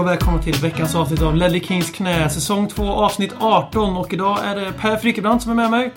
och välkomna till veckans avsnitt av Ledley Kings knä, säsong 2, avsnitt 18. Och idag är det Per Frickebrant som är med mig.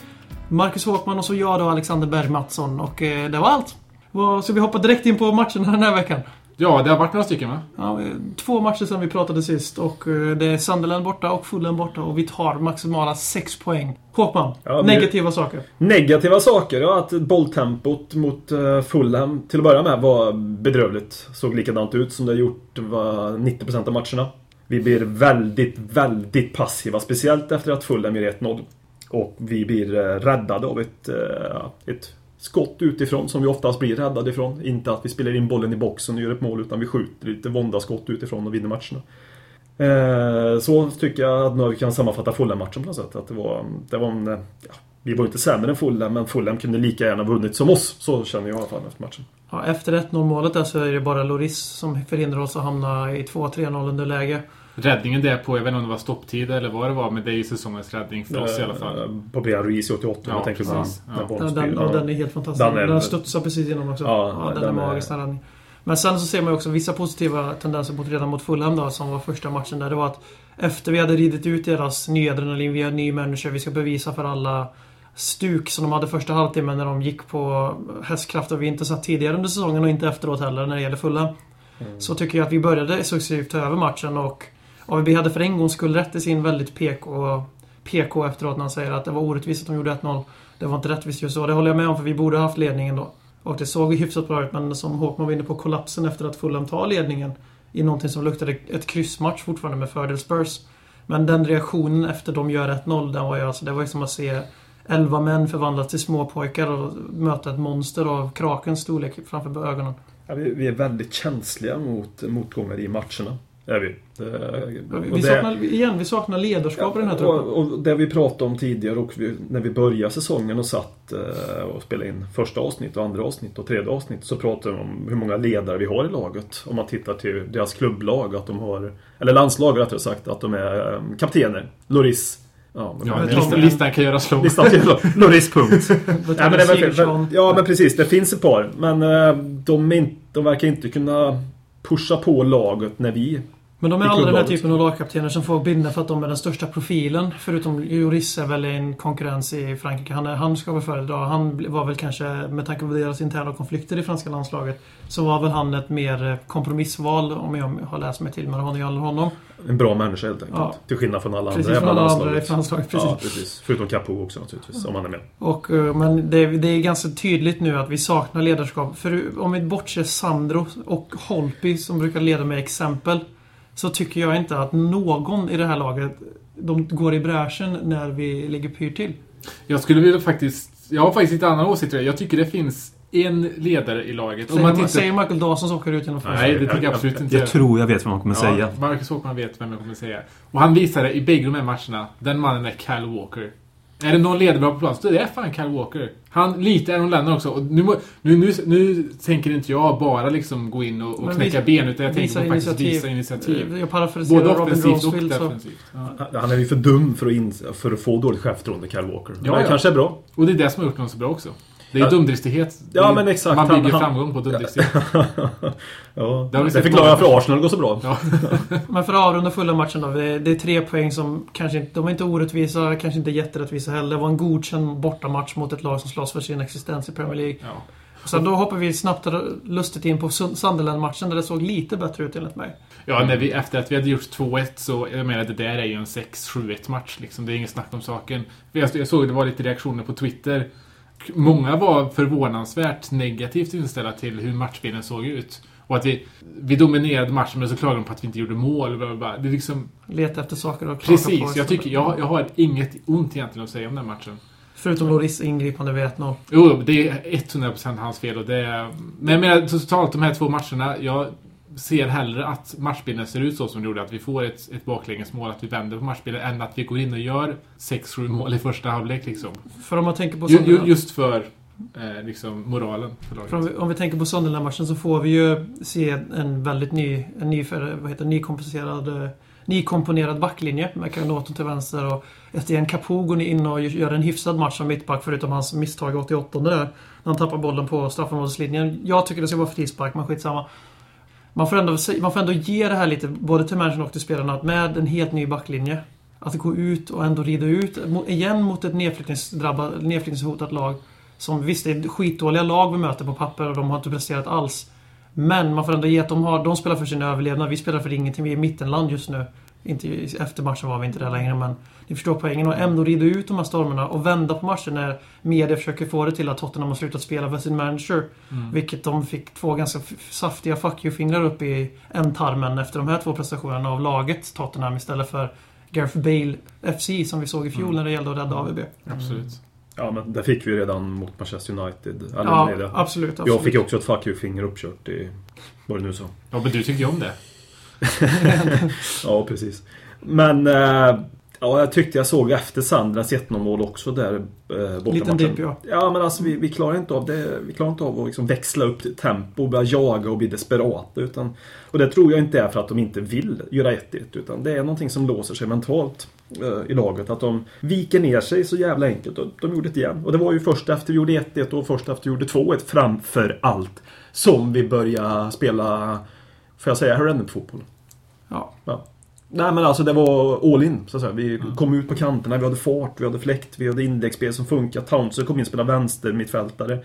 Marcus Håkman och så jag då, Alexander Berg Mattsson. Och eh, det var allt. Ska Så vi hoppar direkt in på matchen den här veckan. Ja, det har varit några stycken va? Ja, eh, två matcher sedan vi pratade sist och eh, det är Sunderland borta och Fulham borta och vi tar maximala 6 poäng. Håkman, Ja, negativa saker. Negativa saker, ja att bolltempot mot uh, Fulham till att börja med var bedrövligt. Såg likadant ut som det gjort var 90% av matcherna. Vi blir väldigt, väldigt passiva. Speciellt efter att Fulham gör 1-0. Och vi blir räddade av ett, eh, ett skott utifrån som vi oftast blir räddade ifrån. Inte att vi spelar in bollen i boxen och gör ett mål utan vi skjuter lite våndaskott utifrån och vinner matcherna. Eh, Så tycker jag att vi kan sammanfatta Fulham-matchen på något sätt. Att det var, det var en, ja, vi var inte sämre än Fulham, men Fulham kunde lika gärna vunnit som oss. Så känner jag i alla fall efter matchen. Ja, efter 1-0 målet där så är det bara Loris som förhindrar oss att hamna i 2-3-0 underläge. Räddningen där på, jag vet inte om det var stopptid eller vad det var, men det är ju säsongens räddning för oss i alla fall. På Brian Reese i 88, Ja, jag tänker på precis. den. Ja. den Ja, den, ja, den är helt fantastisk. Den Den, är- studsar precis igenom också. Ja, Ja, den, den är magisk den räddningen. Men sen så ser man ju också vissa positiva tendenser mot, redan mot Fulham då, som var första matchen där. Det var att efter vi hade ridit ut deras nya adrenalin, vi är ny människa, vi ska bevisa för alla stuk som de hade första halvtimmen när de gick på hästkrafter vi inte sett tidigare under säsongen och inte efteråt heller när det gäller Fulham. Så tycker jag att vi började successivt ta över matchen och AVB hade för en gångs skull rätt i sin väldigt PK, PK efteråt när han säger att det var orättvist att de gjorde 1-0. Det var inte rättvist just så. Det håller jag med om för vi borde ha haft ledningen då. Och det såg ju hyfsat bra ut men som Håkman var inne på kollapsen efter att Fulham tar ledningen i någonting som luktade ett kryssmatch fortfarande med fördel Spurs. Men den reaktionen efter de gör 1-0, den var ju alltså, det var ju som att se 11 män förvandlas till småpojkar och möta ett monster av krakens storlek framför ögonen. Ja, vi, vi är väldigt känsliga mot motgångar i matcherna. Är vi. Det, Vi, det- saknar, igen, vi saknar ledarskap i den här truppen. och, och det vi pratade om tidigare och vi, när vi började säsongen och satt eh, och spelade in första avsnitt och andra avsnitt och tredje avsnitt så pratade vi om hur många ledare vi har i laget. Om man tittar till deras klubblag, att de har, eller landslag rättare sagt, att de är eh, kaptener. Loris. Ja, men- Ja, men- listan, listan kan göras lång. Listan till Loris punkt. Nej, men ja men precis, det finns ett par. Men eh, de, är inte, de verkar inte kunna pusha på laget när vi men de är alla den här typen av lagkaptener som får binda för att de är den största profilen. Förutom Joris är väl en konkurrens i Frankrike. Han, är, han ska väl föredra. Han var väl kanske, med tanke på deras interna konflikter i franska landslaget, så var väl han ett mer eh, kompromissval om jag har läst mig till med honom. honom. En bra människa helt enkelt. Ja. Till skillnad från alla Precis andra jävla alla andra i landslaget. Precis. Ja, precis. Förutom Capo också naturligtvis, om han är med. Och, eh, men det, det är ganska tydligt nu att vi saknar ledarskap. För om vi bortser Sandro och Holpi som brukar leda med exempel. Så tycker jag inte att någon i det här laget de går i bräschen när vi ligger pyrt till. Jag skulle vilja faktiskt... Jag har faktiskt lite annan åsikt. Jag tycker det finns en ledare i laget. Om man Säger, tittar... säger Michael Dawson som åker ut genom fönstret. Nej, det tycker jag absolut inte. Jag tror jag vet vad man kommer säga. Ja, Marcus Håkman vet vem jag kommer säga. Och han visade i bägge de här matcherna, den mannen är Kyle Walker. Är det någon har på plats, då är det fan Kyle Walker. Han, lite Aaron Lennon också. Och nu, nu, nu, nu tänker inte jag bara liksom gå in och, och Men knäcka ben, utan jag tänker på faktiskt initiativ. visa initiativ. Jag parafraserar Både offensivt och defensivt. Ja. Han är ju för dum för att, in, för att få dåligt självförtroende, Kyle Walker. Men Ja, det ja. kanske är bra. Och det är det som har gjort honom så bra också. Det är Ja. dumdristighet. Ja, men exakt. Man bygger Han- framgång på dumdristighet. ja, Det det förklarar många för Arsenal går så bra. Ja. Men för att avrunda fulla matchen då. Det är, tre poäng som kanske inte... De är inte orättvisa, kanske inte jätterättvisa heller. Det var en godkänd bortamatch mot ett lag som slåss för sin existens i Premier League. Ja. Sen då hoppar vi snabbt och lustigt in på Sun- Sunderland-matchen där det såg lite bättre ut enligt mig. Ja, när vi, efter att vi hade gjort 2-1 så, jag menar det där är ju en 6-7-1 match liksom. Det är inget snack om saken. Jag, jag såg det var lite reaktioner på Twitter. Många var förvånansvärt negativt inställda till hur matchbilden såg ut. Och att vi, vi dominerade matchen men så klagade de på att vi inte gjorde mål. Bla bla bla. Det är liksom... Leta efter saker att klaga på. Precis, jag, tycker, jag, jag har inget ont egentligen att säga om den matchen. Förutom Loris ingripande vid 1-0. Jo, det är 100% hans fel och det är... Men jag menar totalt de här två matcherna, jag ser hellre att matchbilden ser ut så som det gjorde. Att vi får ett, ett baklängesmål, att vi vänder på matchbilden, än att vi går in och gör 6-7 mål i första halvlek liksom. För om man tänker på Ju, just för eh, liksom moralen för laget. för om, vi, om vi tänker på Sunderland-matchen så får vi ju se en väldigt ny, en ny, för- vad heter nykompenserad, eh, nykomponerad backlinje med Kanoton till vänster och Etienne Capoe går in och gör en hyfsad match som mittback förutom hans misstag i 88 där. När han tappar bollen på straffområdeslinjen. Jag tycker det ska vara frispark, men skitsamma. Man får, ändå, man får ändå ge det här lite, både till människan och till spelarna, att med en helt ny backlinje. Att gå ut och ändå rida ut igen mot ett nedflyttningshotat lag. Som visst, det är skitdåliga lag vi möter på papper och de har inte presterat alls. Men man får ändå ge att de, har, de spelar för sin överlevnad. Vi spelar för ingenting. Vi är mittenland just nu. Inte, efter matchen var vi inte det längre, men ni förstår poängen. Och ändå rida ut de här stormarna och vända på matchen när media försöker få det till att Tottenham har slutat spela för sin manager. Vilket de fick två ganska saftiga fuck you-fingrar upp i ändtarmen efter de här två prestationerna av laget Tottenham istället för Gareth Bale FC som vi såg i fjol när det gällde att rädda AVB. Absolut. Ja, men det fick vi redan mot Manchester United. Eller Ja, absolut. absolut. Jag fick ju också ett fuck you-finger uppkört i... Vad det nu så. Ja, men du tyckte ju om det. Ja, precis. Men... Eh, ja, jag tyckte jag såg efter Sandras 1 mål också där eh, bortamatchen. Liten dipp, ja. Ja, men alltså vi, vi klarar inte av det. Vi klarar inte av att liksom växla upp tempo och börja jaga och bli desperata. Utan, och det tror jag inte är för att de inte vill göra 1-1. Utan det är någonting som låser sig mentalt eh, i laget. Att de viker ner sig så jävla enkelt. Och de gjorde det igen. Och det var ju först efter vi gjorde 1-1 och först efter vi gjorde 2-1 framför allt. Som vi började spela, får jag säga, Herrennet-fotboll. Ja. Ja. Nej men alltså det var all in. Så att säga. Vi kom ut på kanterna, vi hade fart, vi hade fläkt, vi hade inläggsspel som funkar. Townsend kom in och spelade vänster mittfältare.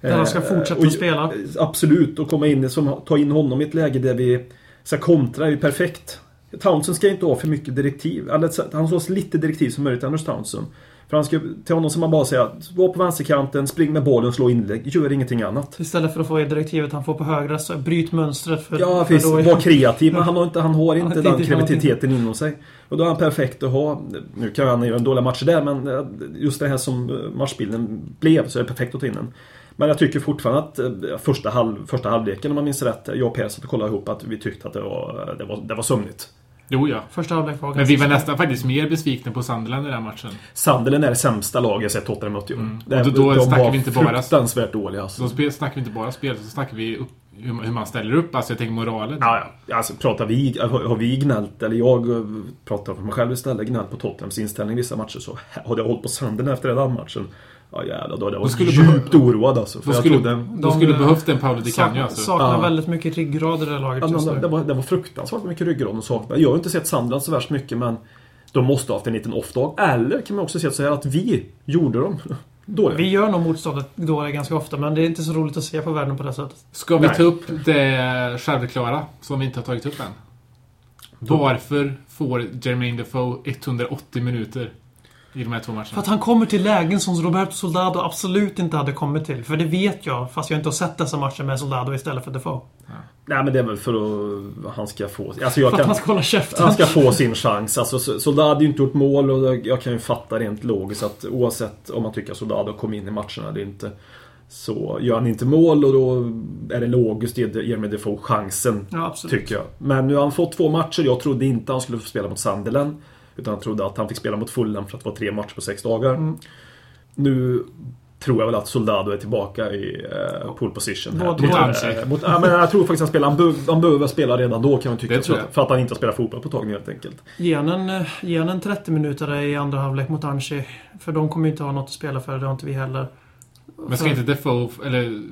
Där han ska Eh, fortsätta och- att spela. Absolut, och komma in som, ta in honom i ett läge där vi ska kontra är ju perfekt. Townsend ska inte ha för mycket direktiv. Eller, så- han ska ha så lite direktiv som möjligt, Anders Townsend. För han ska, till honom som man bara säga var på vänsterkanten, spring med bollen, slå inlägg, gör ingenting annat. Istället för att få direktivet han får på högra så bryt mönstret. För, Ja, för är- Var kreativ, men han har inte, han har inte Han den kreativiteten inom sig. Och då är han perfekt att ha. Nu kan han göra en dåliga matcher där, men eh, just det här som eh, matchbilden blev så är det perfekt att ta in den. Men jag tycker fortfarande att eh, första, halv, första halvleken, om man minns rätt, jag och Per satt och kollade ihop att vi tyckte att det var, det var, det var sömnigt. Jo, ja. Första halvlek var Men vi var nästan faktiskt mer besvikna på Sunderland i den här matchen. Sunderland är det sämsta laget jag sett Tottenham möta i år. Mm. Då- då de snackar var vi inte bara- fruktansvärt dåliga alltså. Så spel, snackar vi inte bara spel, så snackar vi upp, hur, man- ställer upp. Alltså jag tänker moralen. Ja, ja. Alltså, pratar vi, har har vi gnällt, eller jag eh, pratar för mig själv istället, gnällt på Tottenhams inställning i vissa matcher så hade jag hållit på sanden efter den matchen. Ja jävlar, då hade jag varit skulle djupt oroad alltså. För Då jag skulle, trodde... då skulle de- behövt en Paolo Di Canio alltså. Saknar Ja. väldigt mycket ryggrad i det här laget Ja, men nu. det, var, det var fruktansvärt mycket ryggrad de saknade. Jag har inte sett Sandland så värst mycket men de måste ha haft en liten off-dag. Eller kan man också se så här att vi gjorde dem dåliga. Vi gör nog motståndet dåliga ganska ofta, men det är inte så roligt att se på världen på det sättet. Ska vi Nej. ta upp det självklara som vi inte har tagit upp än? Varför får Jermaine Defoe 180 minuter i de här två För matcherna? att han kommer till lägen som Roberto Soldado absolut inte hade kommit till. För det vet jag, fast jag inte har sett dessa matcher med Soldado istället för Defoe. Nej men det är väl för att han ska få... Alltså jag För att kan... han ska hålla käften. Han ska få sin chans. Alltså, Soldado hade ju inte gjort mål och jag kan ju fatta rent logiskt att oavsett om man tycker att Soldado kom in i matcherna eller inte så gör han inte mål och då är det logiskt att ge med Defoe chansen. Ja, absolut. Tycker jag. Men nu har han fått två matcher. Jag trodde inte han skulle få spela mot Sunderland. Utan jag trodde att han fick spela mot Fulham för att det var tre matcher på sex dagar. Mm. Nu tror jag väl att Soldado är tillbaka i uh, pole position. Här. Mot- mot Eh, mot, ja, men jag tror faktiskt han spelar. Han, bör, han behöver spela redan då kan man tycka. För, att, för att han inte har spelat fotboll på ett tag nu helt enkelt. Ge han en, eh, ge han en 30 minuter i andra halvlek mot Anchi. För de kommer ju inte ha något att spela för, det har inte vi heller. Men ska inte Defoe, eller...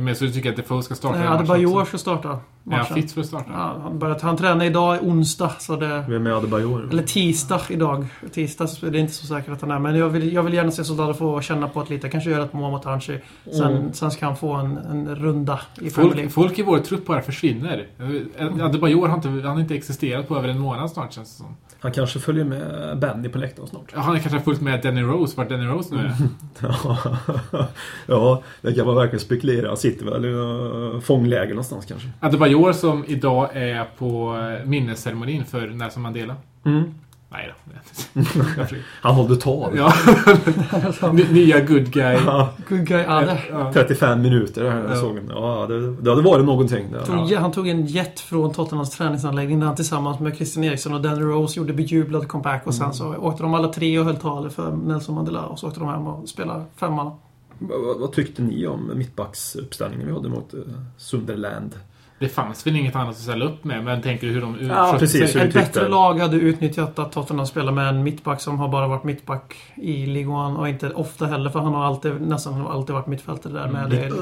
Men så du tycker att Defoe ska starta Nej, Adebayor ska starta. Matchen. fit för att starta? Ja, han, börjat, han tränar idag, onsdag, så det... Vem är Adebayor? Eller tisdag idag. Tisdag, så det är inte så säkert att han är. Men jag vill, jag vill gärna se Soldado få känna på ett lite. Kanske göra ett mål mot Anchi. Sen, Mm. sen ska han få en, en runda i. Folk, folk i vår trupp bara försvinner. Adebayor har inte, han har inte existerat på över en månad snart känns det som. Han kanske följer med Benny på läktaren snart. Ja, Han är kanske fullt med Danny Rose, vart Danny Rose nu är. ja, det kan man verkligen spekulera. Han sitter väl i fångläger någonstans kanske. Adebayor som idag är på minnesceremonin för Nelson Mandela. Mm. Nej då. Han hållde tal. ja, Ny- nya good guy. Ja, Good guy. Ja. 35 minuter här Ja. såg Ja, det, det hade varit någonting. Där. Tog, Han tog en jet från Tottenhams träningsanläggning där han tillsammans med Christian Eriksson och Danny Rose gjorde bejublad comeback. Och sen så åkte de alla tre och höll tal för Nelson Mandela. Och så åkte de hem och spelade femman. Vad, vad, vad tyckte ni om mittbacksuppställningen vi hade mot uh, Sunderland? Det fanns väl inget annat att ställa upp med, men tänker hur de Ja, precis. sig. Hur Ett tyckte- bättre lag hade utnyttjat att Tottenham spelar med en mittback som har bara varit mittback i Ligue 1 och inte ofta heller för han har alltid, nästan alltid varit mittfältare där med Ligue det. 1.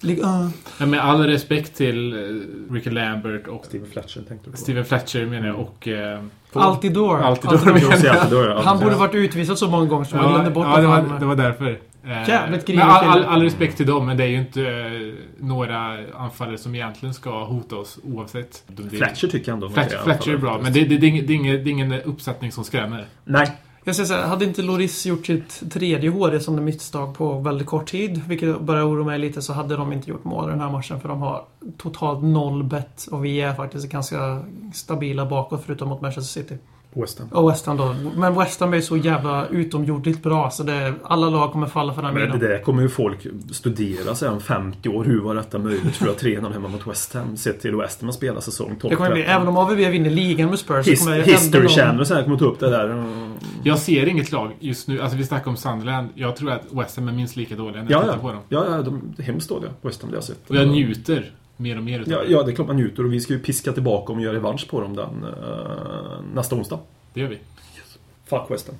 Ligue 1. Men med all respekt till eh, Ricky Lambert och Steven Fletcher tänkte du på. Steven Fletcher menar jag och... Eh, Altidor. Altidor. Altidor. Jag säger alltid då, ja. Han borde varit utvisad så många gånger så man Ja, glömde bort ja det, var, det var därför. Eh, Jävligt grinig all, all, all respekt till dem, men det är ju inte eh, några anfallare som egentligen ska hota oss oavsett. De- Fletcher tycker jag ändå. Fletcher, Fletcher är bra, men det, det, det, är ingen- det, är ingen, det är ingen uppsättning som skrämmer. Nej. Jag säger så här, hade inte Loris gjort sitt tredje HD som det misstag på väldigt kort tid, vilket börjar oroa mig lite, så hade de inte gjort mål i den här matchen för de har totalt noll bett och vi är faktiskt ganska stabila bakåt förutom mot Manchester City. West Ham. Och West Ham då. Men West Ham är så jävla utomjordligt bra så det, alla lag kommer falla för den Men det där kommer ju folk studera sen om 50 år. Hur var detta möjligt för att trena hemma mot West Ham? Sett till West Ham spelar säsong 12 Det kommer bli, även om AVB vinner ligan med Spurs så His, kommer History ändå- Channel och så här kommer ta upp det där. Jag ser inget lag just nu. Alltså vi snackar om Sunderland. Jag tror att West Ham är minst lika dåliga när jag Ja, tittar ja. på dem. Ja, ja, de är hemskt dåliga. West Ham, det har jag sett. Och jag njuter mer och mer utav Ja, det. ja, det är klart man njuter och vi ska ju piska tillbaka och göra revansch på dem den eh, nästa onsdag. Det gör vi. Fuck West Ham.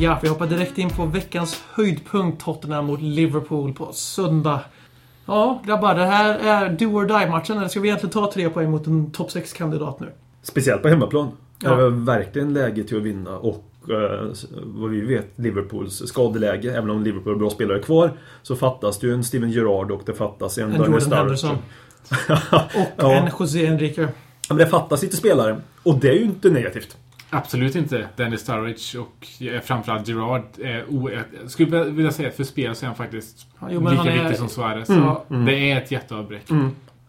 Ja, vi hoppar direkt in på veckans höjdpunkt Tottenham mot Liverpool på söndag. Ja, grabbar. Det här är do or die-matchen. Eller ska vi egentligen ta tre poäng mot en topp 6-kandidat nu? Speciellt på hemmaplan. Ja. Det är verkligen läge till att vinna och eh, vad vi vet, Liverpools skadeläge. Även om Liverpool har bra spelare kvar så fattas det ju en Steven Gerrard och det fattas en En Daniel Jordan Sturridge. Henderson. Och Ja. en José Enrique. Ja, Men det fattas lite spelare och det är ju inte negativt. Absolut inte. Dennis Sturridge och eh, framförallt Gerard. är Jag skulle vilja säga att för spel så är han faktiskt Jo, men lika han är- viktig som Suarez. Ja. Det är ett jätteavbräck.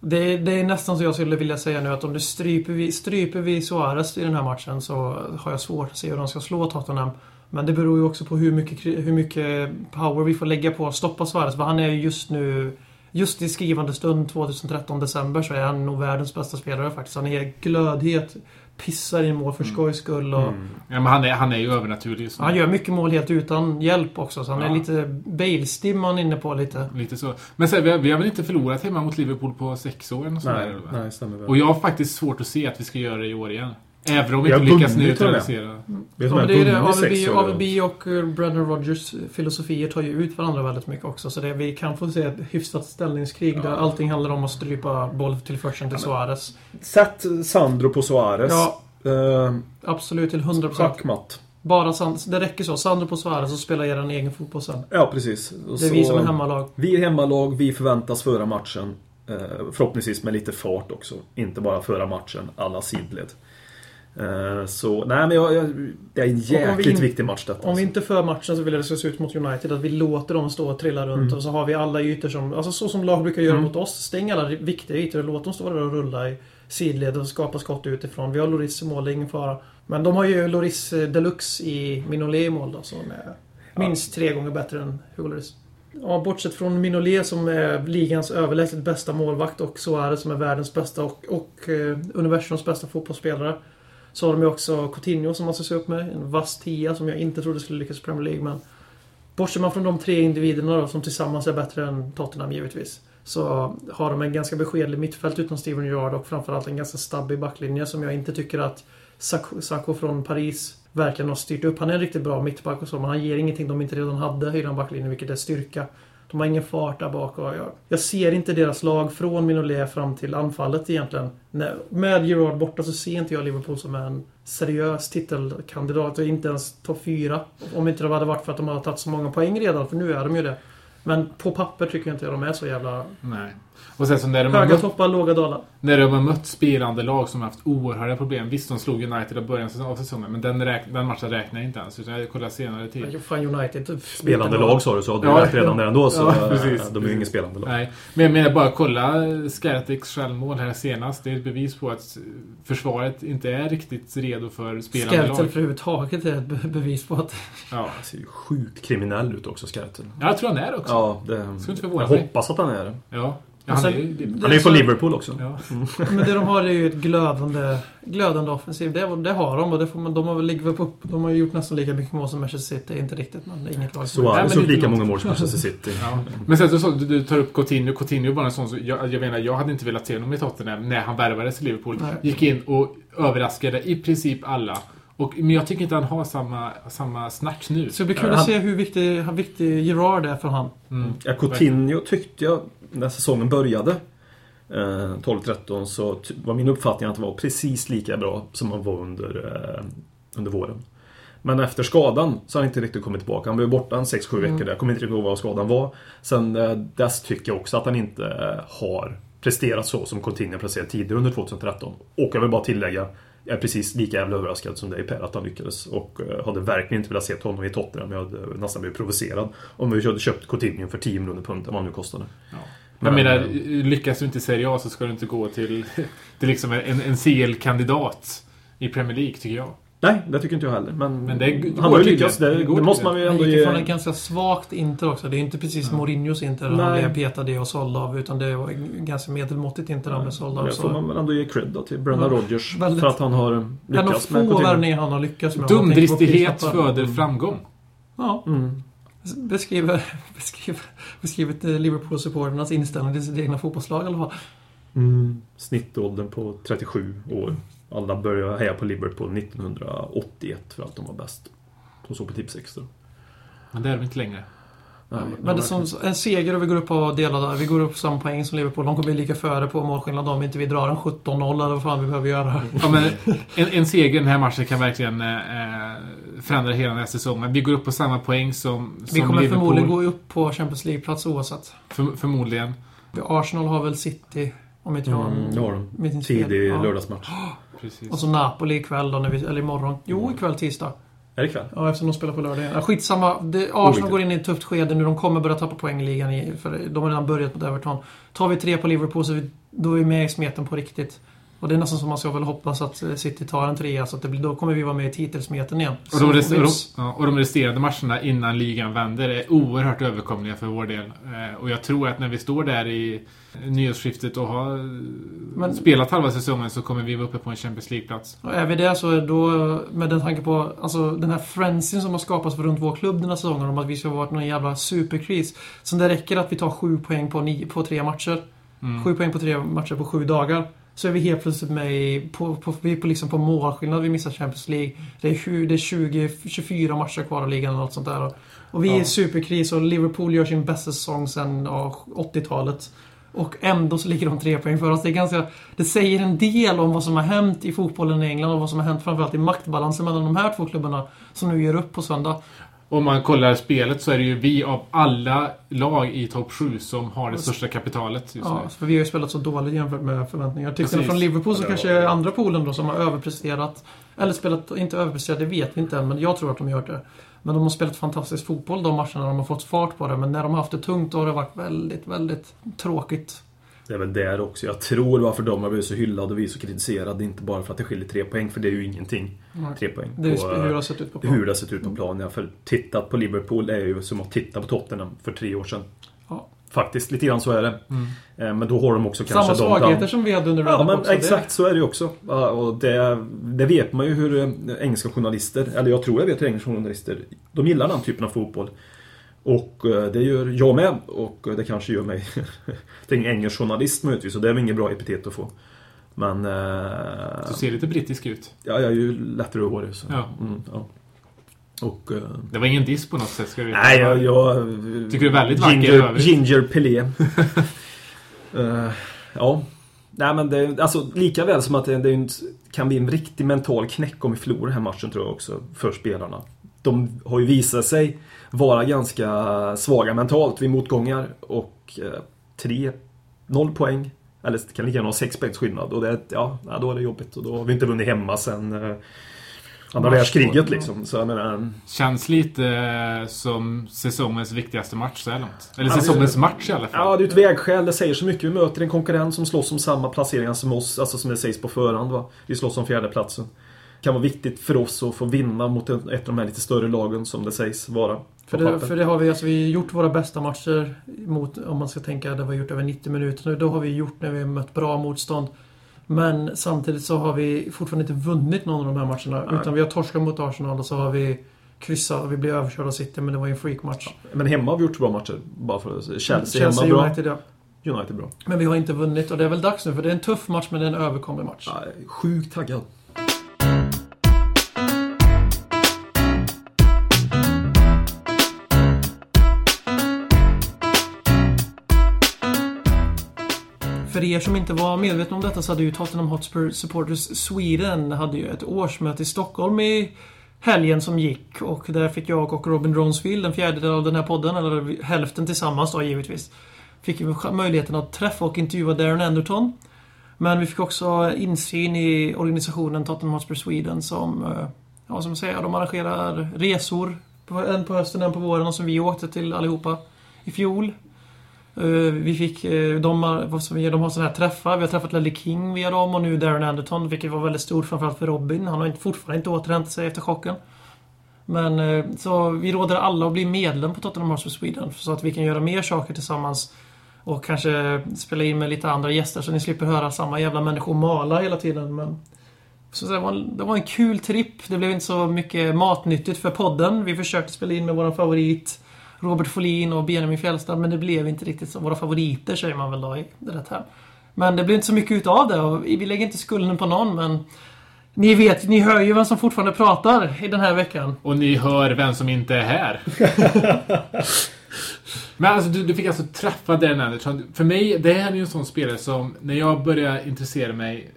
Det, det är nästan så jag skulle vilja säga nu att om du stryper vi, stryper vi Suarez i den här matchen så har jag svårt att se hur de ska slå Tottenham. Men det beror ju också på hur mycket, hur mycket power vi får lägga på att stoppa Suarez. För han är ju just nu... Just i skrivande stund 2013 december så är han nog världens bästa spelare faktiskt. Han är glödhet, pissar i mål för skojs skull och... Ja, men han, är, han är ju övernaturlig nu. Han gör mycket mål helt utan hjälp också. Så han är Ja. lite Bale-stimman inne på lite. Lite så. Men så, här, vi, har, vi har väl inte förlorat hemma mot Liverpool på sex år? eller sånt Nej, där, nej, stämmer väl. Och jag har faktiskt svårt att se att vi ska göra det i år igen. Även om vi inte lyckas neutralisera. Har Ja, det är det. AVB. AVB och eh, Brendan Rodgers filosofier tar ju ut varandra väldigt mycket också. Så det, vi kan få se ett hyfsat ställningskrig där allting handlar om att strypa bolltillförseln till Suarez. Sätt Sandro på Suarez. Ja. Eh, Absolut till 100%. Schackmatt. Bara Sand, det räcker så. Sandro på Suarez och spela er egen fotboll sen. Ja, precis. Det är vi som är hemmalag. Vi är hemmalag, vi förväntas föra matchen. Eh, förhoppningsvis med lite fart också. Inte bara föra matchen alla sidled. Eh, så, nej men jag, jag, det är en vi jäkligt in- viktig match detta. Om vi inte för matchen så vill jag det ska se ut mot United. Att vi låter dem stå och trilla runt Mm. och så har vi alla ytor som... Alltså så som lag brukar göra Mm. mot oss. Stäng alla viktiga ytor och låt dem stå där och rulla i sidled och skapa skott utifrån. Vi har Loris i mål, det är ingen fara. Men de har ju Loris eh, Deluxe i Minolet i mål då, som är minst tre gånger bättre än Hugo Lloris. Ja, bortsett från Minolet som är ligans överlägset bästa målvakt och Suarez som är världens bästa och, och eh, universums bästa fotbollsspelare. Så har de ju också Coutinho som man ska se upp med. En vass tia som jag inte trodde skulle lyckas i Premier League. Men bortser man från de tre individerna då, som tillsammans är bättre än Tottenham givetvis. Så har de en ganska beskedlig mittfält utan Steven Gerrard och framförallt en ganska stabbig backlinje som jag inte tycker att Sacco, från Paris verkligen har styrt upp. Han är en riktigt bra mittback och så, men han ger ingenting de inte redan hade i den backlinjen, vilket är styrka. De har ingen fart där bak och jag, jag ser inte deras lag från Minolet fram till anfallet egentligen. Nej, med Gerard borta så ser inte jag Liverpool som en seriös titelkandidat. Och inte ens topp fyra. Om inte det hade varit för att de har tagit så många poäng redan, för nu är de ju det. Men på papper tycker jag inte de är så jävla... Nej. Och sen så när de, Höga mött, toppar, låga dalar. när de har mött spelande lag som har haft oerhörda problem. Visst, de slog United i början av säsongen, men den, räk, den matchen räknar jag inte ens. Utan jag kollar senare tid. Men Fan United. typ Spelande lag sa du, så du Ja, rätt redan där ändå. Så ja, eh, precis. de är ju ingen spelande lag. Nej, men jag menar bara kolla Skaratiks självmål här senast. Det är ett bevis på att försvaret inte är riktigt redo för spelande Skeltel lag. överhuvudtaget är ett be- bevis på att... Ja. Han ser ju sjukt kriminell ut också, Skarten. Jag tror han är också. Ja, det... Skulle inte förvåna Jag hoppas att han är det. Ja. Ja, han, sen- är, ju- det, Han är ju så- från Liverpool också. ja. Men det de har är ju ett glödande, glödande offensiv. Det, det har de och det får man, de har väl ligger upp, De har ju gjort nästan lika mycket mål som Manchester City. Inte riktigt, men det är inget lag som... Nej, lite lika många mål som Manchester City. Ja. Men sen så, så du, du tar upp Coutinho. Coutinho var en sån som, jag, jag menar, jag hade inte velat se honom i Tottenham när han värvades till Liverpool. Nej. Gick in och överraskade i princip alla. Och, men jag tycker inte han har samma, samma snack nu. Så det blir kul att se hur viktig, hur viktig Gerard är för han. Mm. Ja, Coutinho tyckte jag, när säsongen började, eh, 12-13, så ty- var min uppfattning att han var precis lika bra som han var under, eh, under våren. Men efter skadan så har han inte riktigt kommit tillbaka. Han var ju borta en 6-7 Mm. veckor där. Jag kommer inte riktigt ihåg vad skadan var. Sen eh, dess tycker jag också att han inte eh, har presterat så som Coutinho presterade tidigare under 2013. Och jag vill bara tillägga, jag är precis lika jävla överraskad som dig Per att han lyckades. Och eh, hade verkligen inte velat se honom i Tottenham. Jag hade nästan blivit provocerad om vi hade köpt Coutinho för 10 miljoner pund, vad han nu kostade. Ja. Men, Jag menar, lyckas du inte i Serie A så ska du inte gå till, till liksom en, en CL-kandidat i Premier League, tycker jag. Nej, det tycker inte jag heller. Men, Men det går han har ju lyckats. Det, Det det måste man ju ändå ge... ifrån ett ganska svagt Inter också. Det är inte precis Mourinhos Inter han blev petad i och såld av. Utan det var ganska medelmåttigt Inter han blev såld av. Det får man väl ändå ge cred då till Brendan Ja, Rodgers. väldigt. För att han har En av lyckats med få Coutinho. värvningar han har lyckats med. Dumdristighet föder framgång. Ja. Mm. Beskriver, beskriver, beskriver Liverpool-supporternas inställning till sitt egna fotbollslag i alla fall. Mm. Snittåldern på 37 år. Alla började heja på Liverpool 1981 för att de var bäst. Och så på tips extra. Men det är de inte längre. Nej, Men det som en seger och vi går upp på delade. Vi går upp samma poäng som Liverpool. De kommer bli lika före på målskillnad om inte vi drar en 17-0 eller vad fan vi behöver göra. Ja, men en, en seger i den här matchen kan verkligen eh, förändra hela den här säsongen. Vi går upp på samma poäng som, som Vi kommer Liverpool. förmodligen gå upp på Champions League-plats oavsett. För, förmodligen. Arsenal har väl City, om inte jag Mm, det har de. Tidig Ja. lördagsmatch. Precis. Och så Napoli ikväll då, när vi, eller imorgon. Jo, Mm. ikväll tisdag. Är det ikväll? Ja, eftersom de spelar på lördag. Ja, skitsamma. Det, Arsenal Oviktigt. går in i ett tufft skede nu. De kommer börja tappa poäng i ligan. I, för de har redan börjat mot Everton. Tar vi tre på Liverpool så vi, då är vi med i smeten på riktigt. Och det är nästan som man ska väl hoppas att eh, City tar en trea. Så att blir, då kommer vi vara med i titelsmeten igen. Och de, rest, och, de, och resterande matcherna innan ligan vänder är oerhört överkomliga för vår del. Eh, och jag tror att när vi står där i nyårsskiftet och har Men- spelat halva säsongen så kommer vi vara uppe på en Champions League-plats. Och är vi det så är då, med den tanke på alltså, den här frensin som har skapats för runt vår klubb den här säsongen om att vi ska varit någon jävla superkris. Så det räcker att vi tar sju poäng på, nio, på tre matcher. Mm. Sju poäng på tre matcher på sju dagar. Så är vi helt plötsligt med i, på, på, vi är på, liksom på målskillnad. Vi missar Champions League. Det är, tju- det är 20, 24 matcher kvar av ligan eller något sånt där. Och vi är Ja. i superkris och Liverpool gör sin bästa säsong sedan ja, 80-talet. Och ändå så ligger de tre poäng för oss. Det, är ganska, det säger en del om vad som har hänt i fotbollen i England och vad som har hänt framförallt i maktbalansen mellan de här två klubbarna som nu ger upp på söndag. Om man kollar spelet så är det ju vi av alla lag i topp 7 som har det största kapitalet just Ja, nu. för vi har ju spelat så dåligt jämfört med förväntningar. Tyckte Precis. från Liverpool så kanske är andra poolen då som har överpresterat. Eller spelat, inte överpresterat, det vet vi inte än, men jag tror att de gör det. Men de har spelat fantastisk fotboll de matcherna, de har fått fart på det. Men när de har haft det tungt då har det varit väldigt, väldigt tråkigt. Det är väl där också. Jag tror varför de har blivit så hyllade och vi så kritiserade. Inte bara för att det skiljer tre poäng, för det är ju ingenting. Tre poäng. Det är hur det har sett ut på hur plan. det har sett ut på planen. Ja, för tittat på Liverpool är ju som att titta på Tottenham för tre år sedan. Ja. Faktiskt, lite grann så är det. Mm. Eh, Men då har de också Samma kanske de svagheter som vi hade under Ja, Red men också. Det- exakt så är det ju också. Ja, Och det, det vet man ju hur eh, engelska journalister, eller jag tror jag vet hur engelska journalister, de gillar den typen av fotboll. Och eh, det gör jag med. Och eh, det kanske gör mig till en engelsk journalist möjligtvis. Och det är väl ingen bra epitet att få. Men... Eh, Du ser lite brittisk ut. ja, jag är ju lättare hårig. Så. Ja. Mm, ja. Och... Eh, Det var ingen diss på något sätt, ska du nej, jag... jag Tycker du är väldigt vacker Ginger, övrigt. ginger Pelé. Eh, ja. Nej men det, alltså lika väl som att det, det en- kan bli en riktig mental knäck om vi förlorar den här matchen tror jag också för spelarna. De har ju visat sig vara ganska svaga mentalt vid motgångar och eh, tre, noll poäng. Eller kan lika gärna ha sex poängs skillnad och det, ja, ja, då är det jobbigt och då har vi inte vunnit hemma sen eh, andra världskriget liksom. Så jag menar, Känns lite eh, som säsongens viktigaste match så här långt. Eller Ja, det- säsongens match i alla fall. Ja, det är ett vägskäl. Det säger så mycket. Vi möter en konkurrent som slåss om samma placeringar som oss. Alltså som det sägs på förhand. Va? Vi slåss om fjärdeplatsen. Det kan vara viktigt för oss att få vinna mot ett av de här lite större lagen som det sägs vara. För det, för det har vi, alltså vi har gjort våra bästa matcher mot, om man ska tänka, det vi har gjort över 90 minuter nu. Då har vi gjort när vi har mött bra motstånd. Men samtidigt så har vi fortfarande inte vunnit någon av de här matcherna. Nej. Utan vi har torskat mot Arsenal och så har vi kryssat och vi blev överkörda av City, men det var ju en freakmatch. Men hemma har vi gjort bra matcher. Bara för. Chelsea, Chelsea hemma bra. United, ja. United bra. Men vi har inte vunnit och det är väl dags nu för det är en tuff match men det är en överkomlig match. Ja, sjukt taggad. För er som inte var medvetna om detta så hade ju Tottenham Hotspur Supporters Sweden hade ju ett årsmöte i Stockholm i helgen som gick. Och där fick jag och Robin Ronsfield, en fjärdedel av den här podden, eller hälften tillsammans då givetvis, fick möjligheten att träffa och intervjua Darren Anderton. Men vi fick också insyn i organisationen Tottenham Hotspur Sweden som, eh, ja som säger, de arrangerar resor. En på hösten, en på våren och som vi åkte till allihopa i fjol. Eh, vi fick, eh, de har, de har sådana här träffar. Vi har träffat Ledley King via dem och nu Darren Anderton, vilket var väldigt stort framförallt för Robin. Han har inte, fortfarande inte återhämtat sig efter chocken. Men eh, så vi råder alla att bli medlem på Tottenham Hotspur Sweden så att vi kan göra mer saker tillsammans. Och kanske spela in med lite andra gäster så ni slipper höra samma jävla människor mala hela tiden. Men så det, var en, det var en kul tripp. Det blev inte så mycket matnyttigt för podden. Vi försökte spela in med våran favorit Robert Folin och Benjamin Fjällstad, men det blev inte riktigt så. Våra favoriter säger man väl då i det rätt här. Men det blev inte så mycket utav det och vi lägger inte skulden på någon, men ni vet, ni hör ju vem som fortfarande pratar i den här veckan. Och ni hör vem som inte är här. Men alltså, du, du fick alltså träffa Darren Anderson. För mig, det här är ju en sån spelare som, när jag började intressera mig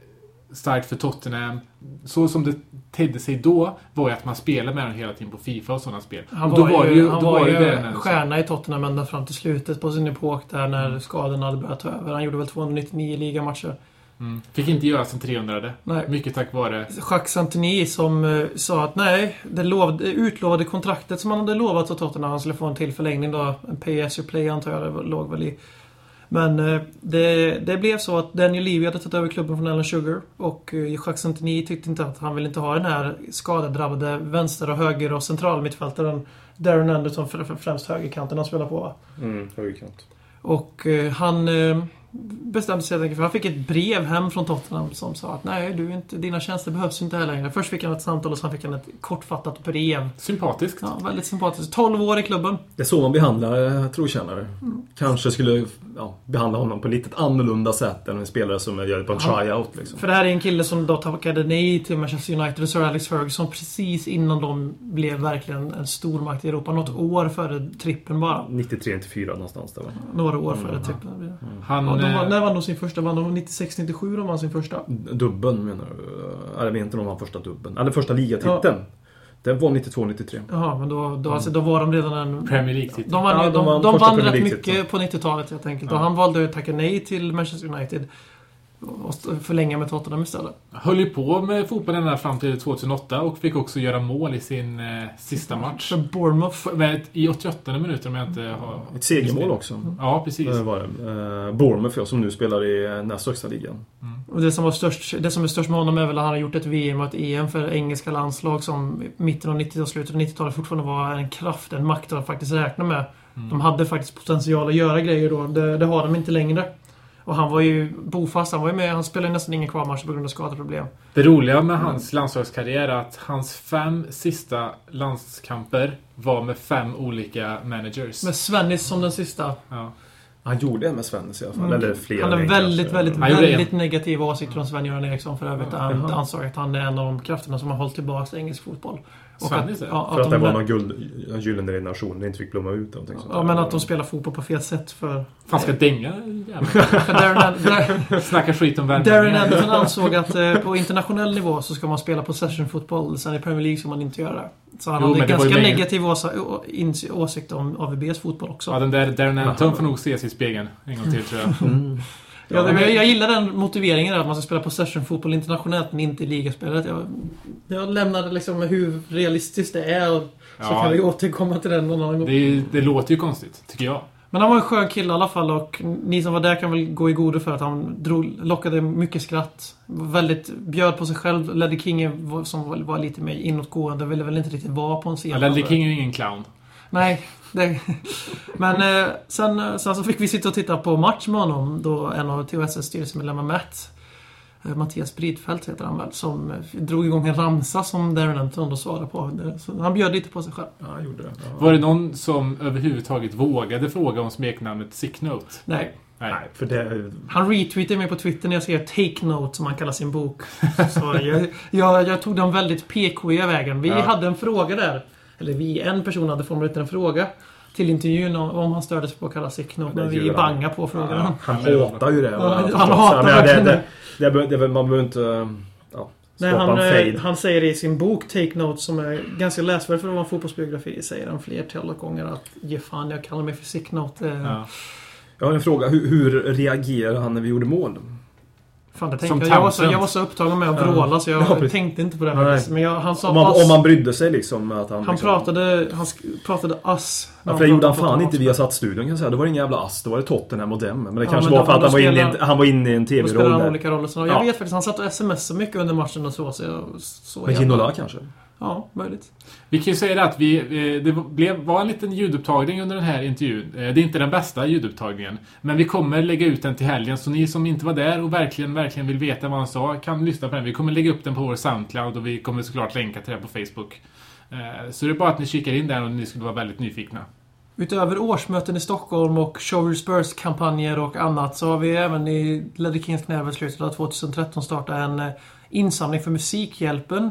starkt för Tottenham, så som det tedde sig då, var ju att man spelade med honom hela tiden på Fifa och sådana spel. Han då var, ju, han då var ju Anderson. stjärna i Tottenham ända fram till slutet på sin epok där när skadorna hade börjat ta över. Han gjorde väl 299 ligamatcher. Mm. Fick inte göra sin 300 Nej. Mycket tack vare... Jacques Santini som eh, sa att nej, det lovade, utlovade kontraktet som han hade lovat åt Tottenham, han skulle få en till förlängning då. En you play antar jag det låg väl i. Men eh, det, det blev så att Daniel Levy hade tagit över klubben från Alan Sugar och eh, Jacques Santini tyckte inte att han ville inte ha den här skadedrabbade vänster och höger och centralmittfältaren Darren Anderson, främst högerkanten han spelar på va? Mm, högerkant. Och eh, han bestämde sig helt enkelt för han fick ett brev hem från Tottenham som sa att nej, du inte, dina tjänster behövs inte här längre. Först fick han ett samtal och sen fick han ett kortfattat brev. Sympatiskt. Ja, väldigt sympatiskt. 12 år i klubben. Det är så man behandlar eh, trotjänare. Kanske skulle ja, behandla honom på lite annorlunda sätt än en spelare som gör det på en Ja. tryout. Liksom. För det här är en kille som då tackade nej till Manchester United och Sir Alex Ferguson precis innan de blev verkligen en stormakt i Europa. Något år före trippen bara. 93-94 någonstans där va? Några år före trippen. Han... Ja, de var, eh, när vann de sin första? Vann de 96-97 de vann sin första? Dubben menar du? Eller inte de var första dubben. Eller första ligatiteln. Den var 92-93. Jaha, men då, då, alltså, då var de redan en... Premier League-titel. De vann, Ja, ju- de de, vann de vann rätt mycket på 90-talet helt enkelt. Ja. Och han valde att tacka nej till Manchester United. Och förlänga med Tottenham istället. Höll ju på med fotboll ända fram till 2008 och fick också göra mål i sin eh, sista match. För Bournemouth. Med, I 88 minuter om jag inte har... Ett segermål också. Ja, precis. Eh, Var det. Eh, Bournemouth ja, som nu spelar i eh, näst högsta ligan. Och det som, var störst, det som är störst med honom är väl att han har gjort ett VM och ett EM för engelska landslag som i mitten av 90-talet, slutet av 90-talet fortfarande var en kraft, en makt att faktiskt räkna med. Mm. De hade faktiskt potential att göra grejer då. Det, det har de inte längre. Och han var ju bofast. Han var ju med. Han spelade nästan ingen kvalmatch på grund av skadeproblem. Det roliga med hans landslagskarriär är att hans fem sista landskamper var med fem olika managers. Med Svennis som den sista. Ja. Han gjorde det med Svennis i alla fall. Eller flera Han har väldigt, väldigt, Han väldigt negativa åsikter om Sven-Göran Eriksson för övrigt. Han ansåg att han är en av de krafterna som har hållit tillbaka engelsk fotboll. Och Svennis, att, ja. ja, För att de- det var någon guld, en gyllene generation. Det inte fick blomma ut. Någonting sånt Ja, men att de spelar fotboll på fel sätt för... Fan ska dänga jäveln. Darren, Snacka skit om Darren värmningar. Anderson ansåg att eh, på internationell nivå så ska man spela possession-fotboll. Sen i Premier League ska man inte göra det. Så han Jo, hade ganska negativ åsa- å- ins- åsikt om AVBs fotboll också. Ja, den där Darren Anton får nog ses i spegeln en gång till tror jag. Mm. Ja, men- jag, jag gillar den motiveringen där, att man ska spela possession-fotboll internationellt men inte i ligaspelet. Jag, jag lämnade liksom hur realistiskt det är och så Ja. kan vi återkomma till den någon annan gång. Det, det låter ju konstigt, tycker jag. Men han var en skön kille i alla fall och ni som var där kan väl gå i godo för att han drog, lockade mycket skratt. Väldigt bjöd på sig själv. Ledley King som var, var lite mer inåtgående ville väl inte riktigt vara på en scen. Ja, Ledley King är ju ingen clown. Nej. Det, men eh, sen, eh, sen så fick vi sitta och titta på match med honom då en av THSs styrelsemedlemmar Matt eh, Mattias Bridfeldt heter han väl, som eh, drog igång en ramsa som Darren Anton då svarade på. Det- Så han bjöd lite på sig själv. Ja, han gjorde det. Ja. Var det någon som överhuvudtaget vågade fråga om smeknamnet Sick Note? Nej. Nej. Nej, för det... Han retweetade mig på Twitter när jag skrev Take Note som han kallar sin bok. Så jag, jag, jag tog den väldigt PK-iga vägen. Vi Ja. hade en fråga där. Eller vi, en person hade formulerat en fråga till intervjun om, om han stördes på att kalla Sick Note. Men det vi bangade på frågan. Ja. Han hatar ju det. Ja, han hatar men det, verkligen det, det, det, det, Man behöver inte... Ja, Nej, han, eh, han säger i sin bok Take Note som är ganska läsvärd för att vara en fotbollsbiografi. Säger han flertalet gånger att ge fan jag kallar mig för Sick Note. Ja. Jag har en fråga. Hur, hur reagerade han när vi gjorde mål? Fan, det tänkte jag. Jag var, så, jag var så upptagen med att vråla så jag Ja, tänkte inte på det. Nej. Men jag, han sa Om man, ass. om man brydde sig liksom att han... Han liksom, pratade, han pratade ass. Ja, för det gjorde han fan inte via satt studion kan jag säga. Då var det ingen jävla ass. Då var det Tottenham och dem. Men det Ja, kanske men var för då- att han då var, inne han var inne i en Då spelar TV-roll han olika roller. Så jag Ja. vet faktiskt, han satt och smsade mycket under matchen och så. så, jag, så Men Ginola kanske? Ja, möjligt. Vi kan ju säga det att vi, eh, det blev, var en liten ljudupptagning under den här intervjun. Eh, Det är inte den bästa ljudupptagningen. Men vi kommer lägga ut den till helgen. Så ni som inte var där och verkligen, verkligen vill veta vad han sa kan lyssna på den. Vi kommer lägga upp den på vår Soundcloud och vi kommer såklart länka till den på Facebook. Eh, Så det är bara att ni kikar in där om ni skulle vara väldigt nyfikna. Utöver årsmöten i Stockholm och Show Spurs-kampanjer och annat så har vi även i Ledley Kings knä slutet av 2013 startat en insamling för Musikhjälpen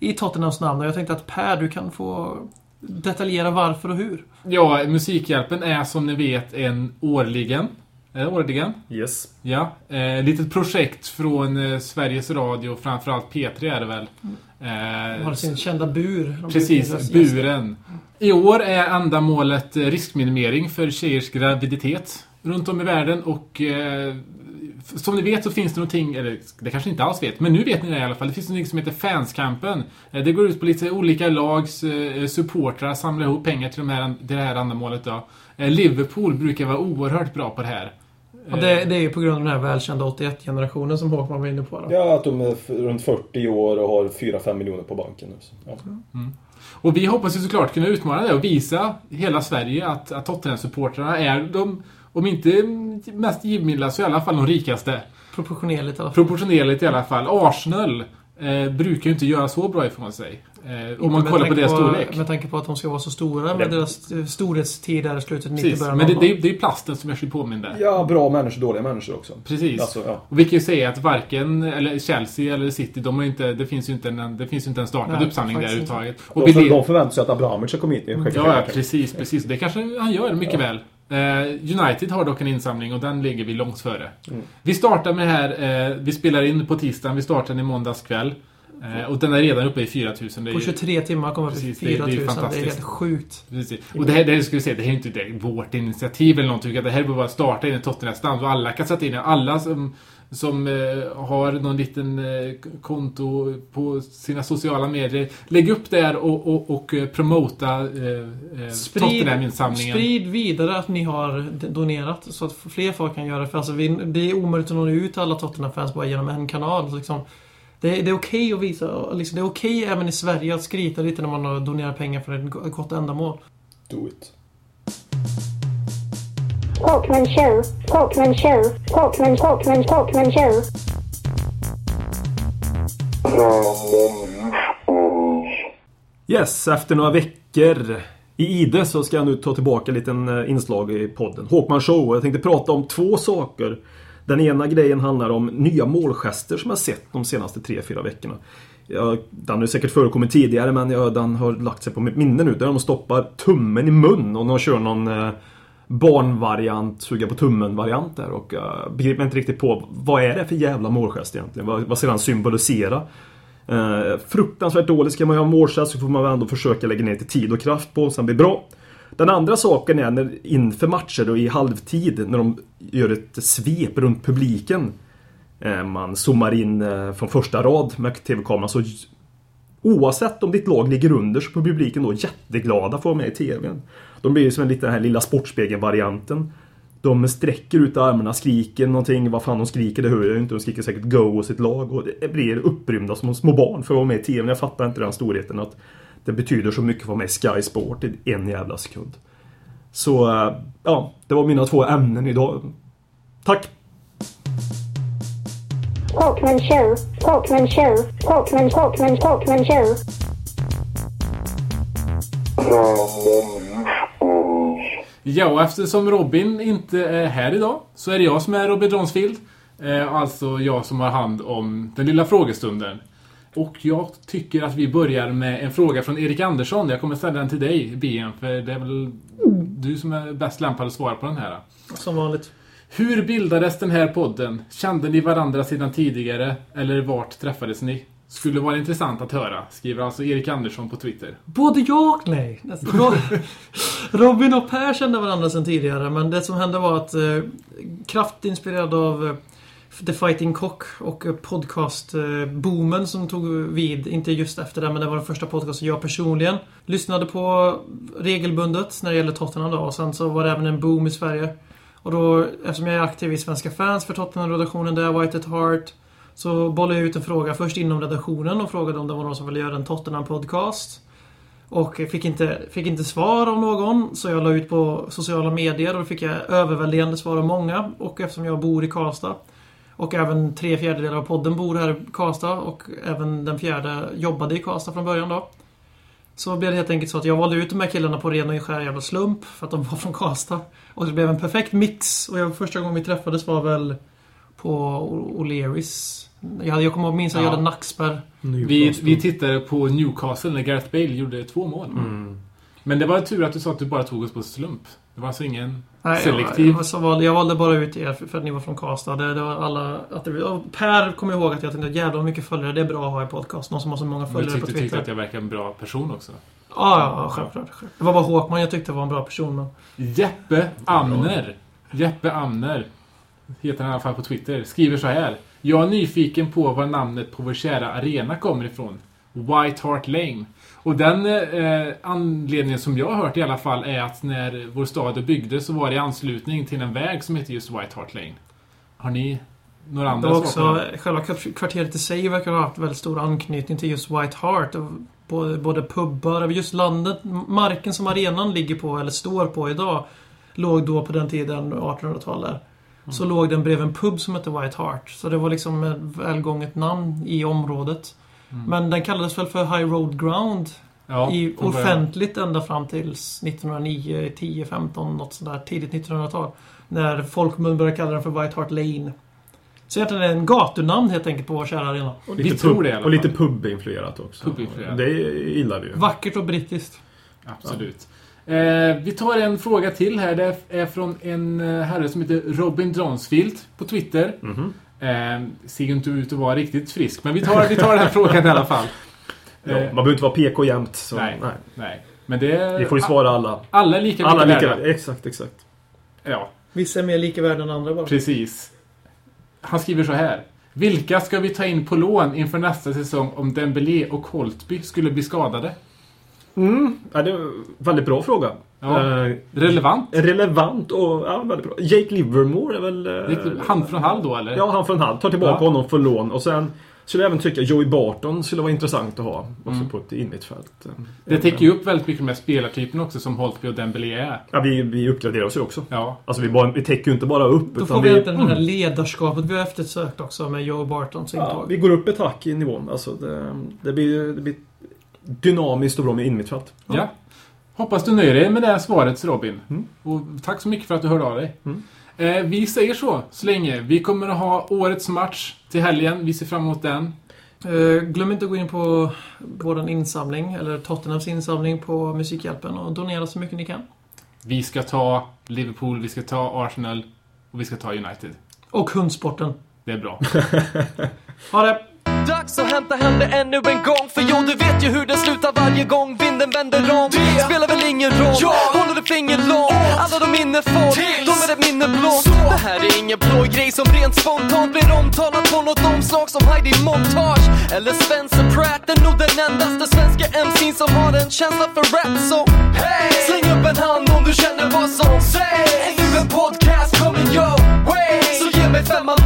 i Tottenhams namn. Och jag tänkte att Per, du kan få detaljera varför och hur. Ja, Musikhjälpen är som ni vet en årligen. Är det årligen? Yes. Ja, eh, litet projekt från eh, Sveriges Radio, framförallt P3 är det väl. De Eh, har sin kända bur. Precis, buren. I år är ändamålet eh, riskminimering för tjejers graviditet runt om i världen och eh, som ni vet så finns det någonting, eller det kanske inte alls vet, men nu vet ni det i alla fall. Det finns någonting som heter Fanskampen. Eh, det går ut på lite olika lags eh, supportrar, samla ihop pengar till, de här, till det här ändamålet då. Eh, Liverpool brukar vara oerhört bra på det här. Ja, det, det är ju på grund av den här välkända 81-generationen som Håkman var inne på. Då. Ja, att de är runt 40 år och har 4-5 miljoner på banken nu. så, Ja. Och vi hoppas ju såklart kunna utmana det och visa hela Sverige att, att Tottenham-supportrarna är de, om inte mest givmilda, så i alla fall de rikaste. Proportionerligt i alla fall. Proportionerligt i alla fall. Arsenal eh, brukar ju inte göra så bra ifrån sig. Eh, om man kollar på deras storlek. Med tanke på att de ska vara så stora med Det- deras eh, storhetstid där i slutet 90 Precis. början Men det, det, är- det är ju plasten som gör sig påmind där. ja, bra människor, dåliga människor också. Precis. Alltså, ja. Och vi kan ju säga att varken eller Chelsea eller City, de har inte, det finns ju inte en, det finns inte en startad Nej, uppsamling där överhuvudtaget. De, för, de förväntar sig att Abramovic ska komma hit. i Ja, ja, precis, precis. Det kanske han gör mycket väl. Eh, United har dock en insamling och den ligger vi långt före. Mm. Vi startar med det här, eh, vi spelar in på tisdagen, vi startar den i måndags kväll. Eh, och den är redan uppe i 4000. Det är På ju- 23 timmar kommer vi Precis, till det- det 4000. Det är, helt sjukt. Precis. Och det här, det här ska vi säga, det här är inte vårt initiativ eller någonting. Det här är bara att starta in ett Tottenham-stand och alla kan sätta in. Alla som, som eh, har någon liten eh, konto på sina sociala medier. Lägg upp där och, och, och eh, promota eh, eh, Sprid, Tottenham-insamlingen. sprid vidare att ni har donerat så att fler folk kan göra det. För alltså, vi, det är omöjligt att nå ut till alla Tottenham-fans bara genom en kanal. Så Liksom, det, är- det är okej att visa. Liksom, det är okej även i Sverige att skryta lite när man har donerat pengar för ett gott ändamål. Do it. Talkman show, Talkman show, Talkman, Talkman, Talkman show. Yes, efter några veckor I Ide så ska jag nu ta tillbaka en liten inslag i podden. Håkman Show. Jag tänkte prata om två saker. Den ena grejen handlar om nya målgester som jag sett de senaste 3-4 veckorna. Den har säkert förekommit tidigare men den har lagt sig på mitt minne nu. Där de stoppar tummen i mun och de kör någon eh, barnvariant, suga på tummen-variant där. Och uh, begriper inte riktigt på vad är det för jävla målgest egentligen? Vad, vad ska den symbolisera? Uh, fruktansvärt dåligt ska man ha målgest så får man väl ändå försöka lägga ner lite tid och kraft på så den blir bra. Den andra saken är när inför matcher och i halvtid när de gör ett svep runt publiken. Uh, Man zoomar in uh, från första rad med TV-kameran så Oavsett om ditt lag ligger under så blir publiken då jätteglada för att vara med i TVn. De blir som en liten den här lilla Sportspegeln-varianten. De sträcker ut armarna, skriker någonting. Vad fan de skriker, det hör jag ju inte. De skriker säkert Go och sitt lag. Och det blir upprymda som små barn för att vara med i TVn. Jag fattar inte den storheten att det betyder så mycket att vara med i Sky Sport i en jävla sekund. Så, eh, ja. Det var mina två ämnen idag. Tack! Talkman show. Talkman show. Talkman, Talkman, Talkman show. Ja, och eftersom Robin inte är här idag så är det jag som är Robin Dronsfield. Eh, alltså jag som har hand om den lilla frågestunden. Och jag tycker att vi börjar med en fråga från Erik Andersson. Jag kommer ställa den till dig, BM, för det är väl du som är bäst lämpad att svara på den här. Som vanligt. Hur bildades den här podden? Kände ni varandra sedan tidigare? Eller vart träffades ni? Skulle vara intressant att höra, skriver alltså Erik Andersson på Twitter. Både ja och nej. Ro- Robin och Per kände varandra sedan tidigare, men det som hände var att eh, kraftigt inspirerad av eh, The Fighting Cock och eh, podcast-boomen som tog vid, inte just efter det, men det var den första podcasten jag personligen lyssnade på regelbundet när det gäller Tottenham då. Och sen så var det även en boom i Sverige. Och då, eftersom jag är aktiv i Svenska fans för Tottenham-redaktionen där, White at Heart, så bollade jag ut en fråga först inom redaktionen och frågade om det var någon som ville göra en Tottenham-podcast. Och fick inte, fick inte svar av någon, så jag la ut på sociala medier och då fick jag överväldigande svar av många. Och eftersom jag bor i Karlstad och även tre fjärdedelar av podden bor här i Karlstad och även den fjärde jobbade i Karlstad från början då. Så blev det helt enkelt så att jag valde ut de här killarna på ren och skär jävla slump för att de var från Karlstad. Och det blev en perfekt mix. Och jag, första gången vi träffades var väl på O'Learys. Jag, jag kommer ihåg, minns att jag Ja. hade nackspärr. Vi, vi tittade på Newcastle när Gareth Bale gjorde två mål. Men det var tur att du sa att du bara tog oss på slump. Det var alltså ingen Nej, selektiv... Jag, jag, valde, jag valde bara ut er för, för att ni var från Karlstad. Det, det var alla... Att det, per kommer ihåg att jag tänkte jävlar vad mycket följare det är bra att ha i podcast. Någon som har så många Du följare på tyckte, Twitter. tyckte att jag verkade en bra person också. Ja, ja, ja, självklart. självklart. Det var bara Håkman jag tyckte var en bra person. Men... Jeppe Amner. Jeppe Amner. Heter han i alla fall på Twitter. Skriver så här. Jag är nyfiken på var namnet på vår kära arena kommer ifrån. White Hart Lane. Och den eh, anledningen som jag har hört i alla fall är att när vår stad byggdes så var det i anslutning till en väg som heter just White Hart Lane. Har ni några andra var svar också, själva kvarteret i sig verkar ha haft väldigt stor anknytning till just White Hart. Och Både, både pubbar, just landet, marken som arenan ligger på, eller står på idag, låg då på den tiden, 1800-talet. Så låg den bredvid en pub som hette White Hart. Så det var liksom ett välgånget namn i området. Men den kallades väl för High Road Ground Ja, i, offentligt ända fram till 1909, 10, 15, något sådär tidigt 1900-tal. När folkmun började kalla den för White Hart Lane. Så egentligen är det en gatunamn helt enkelt på vår kära arena. Och Vi lite tror pub- det Och lite pub-influerat också. Pub-influerat. Det gillar vi ju. Vackert och brittiskt. Absolut. Eh, vi tar en fråga till här. Det är från en eh, herre som heter Robin Dronsfield på Twitter. Mhm. Eh, ser ju inte ut att vara riktigt frisk, men vi tar, vi tar den här frågan i alla fall. Ja, man behöver inte vara PK jämt. Så, nej. nej. nej. Men det... Vi får ju svara alla. Alla är lika Alla mycket lika. värda. Exakt, exakt. Ja, Vissa är mer lika värda än andra bara. precis. Han skriver så här. Vilka ska vi ta in på lån inför nästa säsong om Dembélé och Holtby skulle bli skadade? Mm. Ja, det är en väldigt bra fråga. Ja. Eh, Relevant? relevant och ja, väldigt bra. Jake Livermore är väl... eh, Han från Hall då, eller? Ja, han från Hall. Ta tillbaka Ja. honom för lån. Och sen skulle jag även tycka Joey Barton skulle vara intressant att ha. Också Mm. på ett innermittfält. Det täcker ju upp väldigt mycket med spelartypen också som Holtby och Dembélé är. Ja, vi, vi uppgraderar oss ju också. Ja, Alltså vi, bara, vi täcker ju inte bara upp. Då utan får vi vi, egentligen det här ledarskapet vi har eftersökt också med Joe Bartons ja, intåg. vi går upp ett hack i nivån. Alltså det, det, blir, det blir dynamiskt och bra med innermittfält. Ja. Hoppas du nöjer dig med det här svaret Robin. Och tack så mycket för att du hörde av dig. Eh, vi säger så, så länge. Vi kommer att ha årets match till helgen. Vi ser fram emot den. Eh, glöm inte att gå in på vår insamling, eller Tottenhams insamling på Musikhjälpen och donera så mycket ni kan. Vi ska ta Liverpool, vi ska ta Arsenal och vi ska ta United. Och hundsporten. Det är bra. Ha det! Dags att hämta hem det ännu en gång. För jo, du vet ju hur det slutar varje gång vinden vänder om. Det spelar väl ingen roll, ja. håller du finger långt? Alla de minne får, de är ett minne blått. Det här är ingen blå grej som rent spontant blir omtalat på något omslag som Heidi Montage Eller Spencer Pratt, är nog den endaste svenska MC'n som har en känsla för rap Så hey! släng upp en hand om du känner vad som sägs. Är nu en podcast coming your way. Så ge mig femman